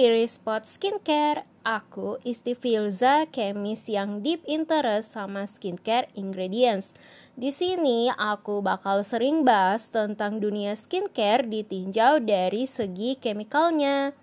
Is Spot Skincare. Aku Isti Filza, kemis yang deep interest sama skincare ingredients. Di sini aku bakal sering bahas tentang dunia skincare ditinjau dari segi chemicalnya.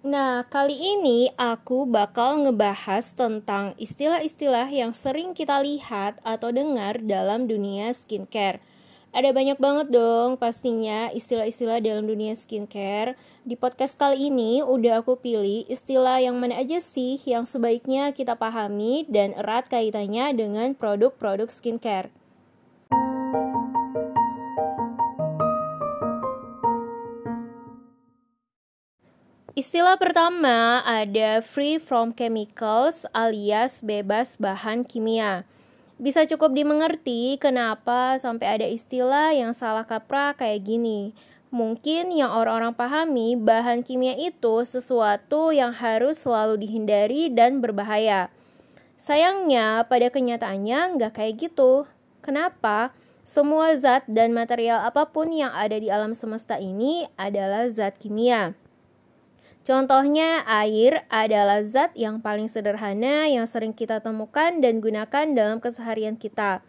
Nah, kali ini aku bakal ngebahas tentang istilah-istilah yang sering kita lihat atau dengar dalam dunia skincare. Ada banyak banget dong pastinya istilah-istilah dalam dunia skincare. Di podcast kali ini udah aku pilih istilah yang mana aja sih yang sebaiknya kita pahami dan erat kaitannya dengan produk-produk skincare. Istilah pertama ada free from chemicals alias bebas bahan kimia. Bisa cukup dimengerti kenapa sampai ada istilah yang salah kaprah kayak gini. Mungkin yang orang-orang pahami bahan kimia itu sesuatu yang harus selalu dihindari dan berbahaya. Sayangnya pada kenyataannya nggak kayak gitu. Kenapa? Semua zat dan material apa pun yang ada di alam semesta ini adalah zat kimia. Contohnya, air adalah zat yang paling sederhana yang sering kita temukan dan gunakan dalam keseharian kita.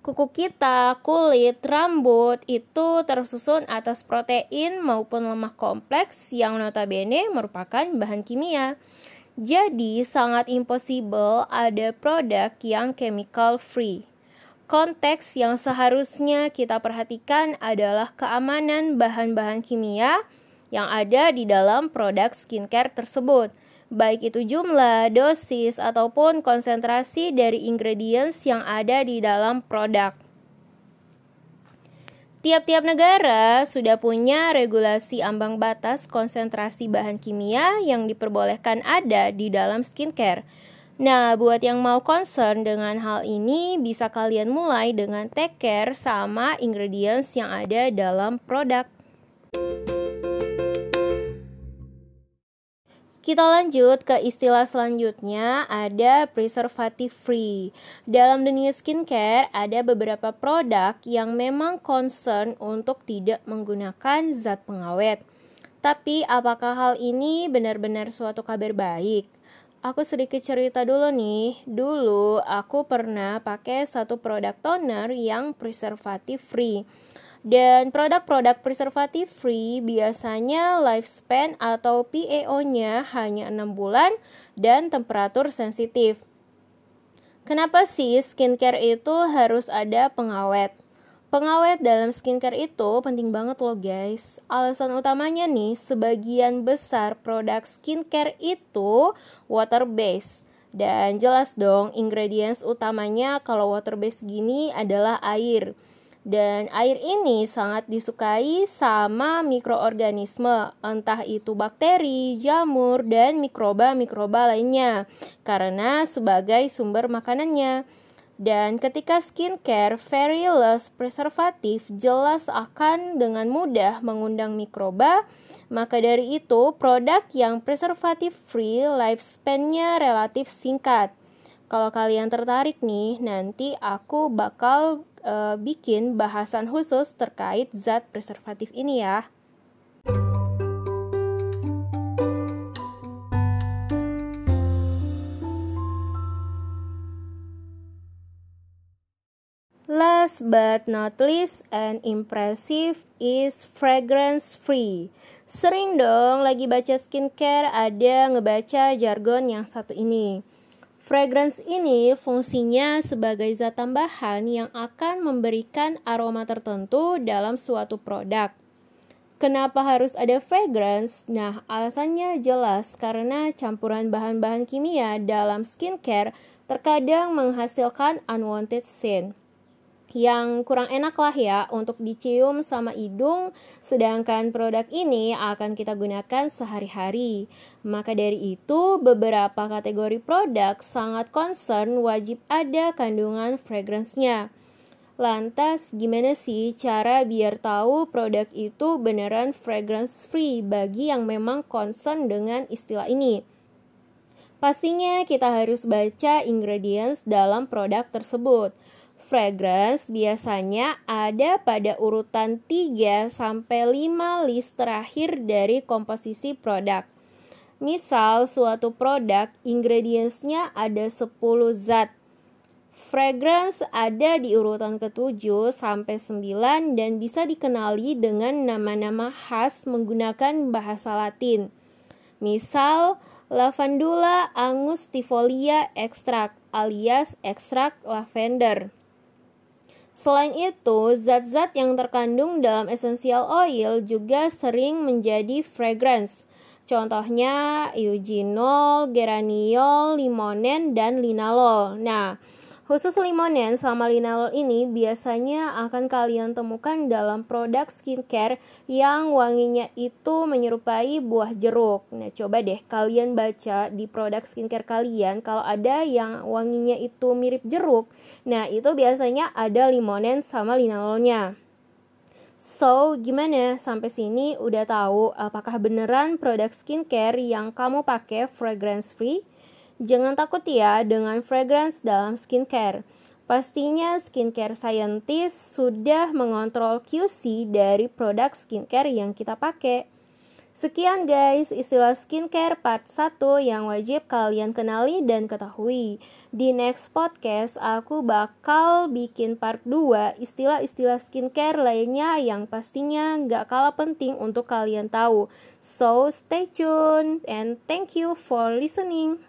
Kuku kita, kulit, rambut itu tersusun atas protein maupun lemak kompleks yang notabene merupakan bahan kimia. Jadi, sangat impossible ada produk yang chemical free. Konteks yang seharusnya kita perhatikan adalah keamanan bahan-bahan kimia yang ada di dalam produk skincare tersebut, baik itu jumlah, dosis, ataupun konsentrasi dari ingredients yang ada di dalam produk. Tiap-tiap negara sudah punya regulasi ambang batas konsentrasi bahan kimia yang diperbolehkan ada di dalam skincare. Nah, buat yang mau concern dengan hal ini, bisa kalian mulai dengan take care sama ingredients yang ada dalam produk. Kita lanjut ke istilah selanjutnya, ada preservative free. Dalam dunia skincare, ada beberapa produk yang memang concern untuk tidak menggunakan zat pengawet. Tapi apakah hal ini benar-benar suatu kabar baik? Aku sedikit cerita dulu nih. Dulu aku pernah pakai satu produk toner yang preservative free dan produk-produk preservatif free biasanya lifespan atau PAO-nya hanya 6 bulan dan temperatur sensitif. Kenapa sih skincare itu harus ada pengawet? Pengawet dalam skincare itu penting banget loh guys. Alasan utamanya nih, sebagian besar produk skincare itu water based. Dan jelas dong, ingredients utamanya kalau water based gini adalah air. Dan air ini sangat disukai sama mikroorganisme, entah itu bakteri, jamur, dan mikroba-mikroba lainnya, karena sebagai sumber makanannya. Dan ketika skincare very less preservatif jelas akan dengan mudah mengundang mikroba, maka dari itu produk yang preservatif free lifespan-nya relatif singkat. Kalau kalian tertarik nih, nanti aku bakal uh, bikin bahasan khusus terkait zat preservatif ini ya. Last but not least and impressive is fragrance free. Sering dong lagi baca skincare ada ngebaca jargon yang satu ini. Fragrance ini fungsinya sebagai zat tambahan yang akan memberikan aroma tertentu dalam suatu produk. Kenapa harus ada fragrance? Nah, alasannya jelas karena campuran bahan-bahan kimia dalam skincare terkadang menghasilkan unwanted scent yang kurang enak lah ya untuk dicium sama hidung sedangkan produk ini akan kita gunakan sehari-hari maka dari itu beberapa kategori produk sangat concern wajib ada kandungan fragrance-nya Lantas, gimana sih cara biar tahu produk itu beneran fragrance free bagi yang memang concern dengan istilah ini? Pastinya kita harus baca ingredients dalam produk tersebut. Fragrance biasanya ada pada urutan 3 sampai 5 list terakhir dari komposisi produk. Misal suatu produk ingredientsnya ada 10 zat. Fragrance ada di urutan ke-7 sampai 9 dan bisa dikenali dengan nama-nama khas menggunakan bahasa Latin. Misal Lavandula angustifolia extract alias ekstrak lavender. Selain itu, zat-zat yang terkandung dalam essential oil juga sering menjadi fragrance. Contohnya eugenol, geraniol, limonen, dan linalol. Nah, Khusus limonen sama linalol ini biasanya akan kalian temukan dalam produk skincare yang wanginya itu menyerupai buah jeruk. Nah, coba deh kalian baca di produk skincare kalian kalau ada yang wanginya itu mirip jeruk. Nah, itu biasanya ada limonen sama linalolnya. So, gimana? Sampai sini udah tahu apakah beneran produk skincare yang kamu pakai fragrance free? Jangan takut ya dengan fragrance dalam skincare. Pastinya skincare scientist sudah mengontrol QC dari produk skincare yang kita pakai. Sekian guys, istilah skincare part 1 yang wajib kalian kenali dan ketahui. Di next podcast, aku bakal bikin part 2 istilah-istilah skincare lainnya yang pastinya nggak kalah penting untuk kalian tahu. So, stay tuned and thank you for listening.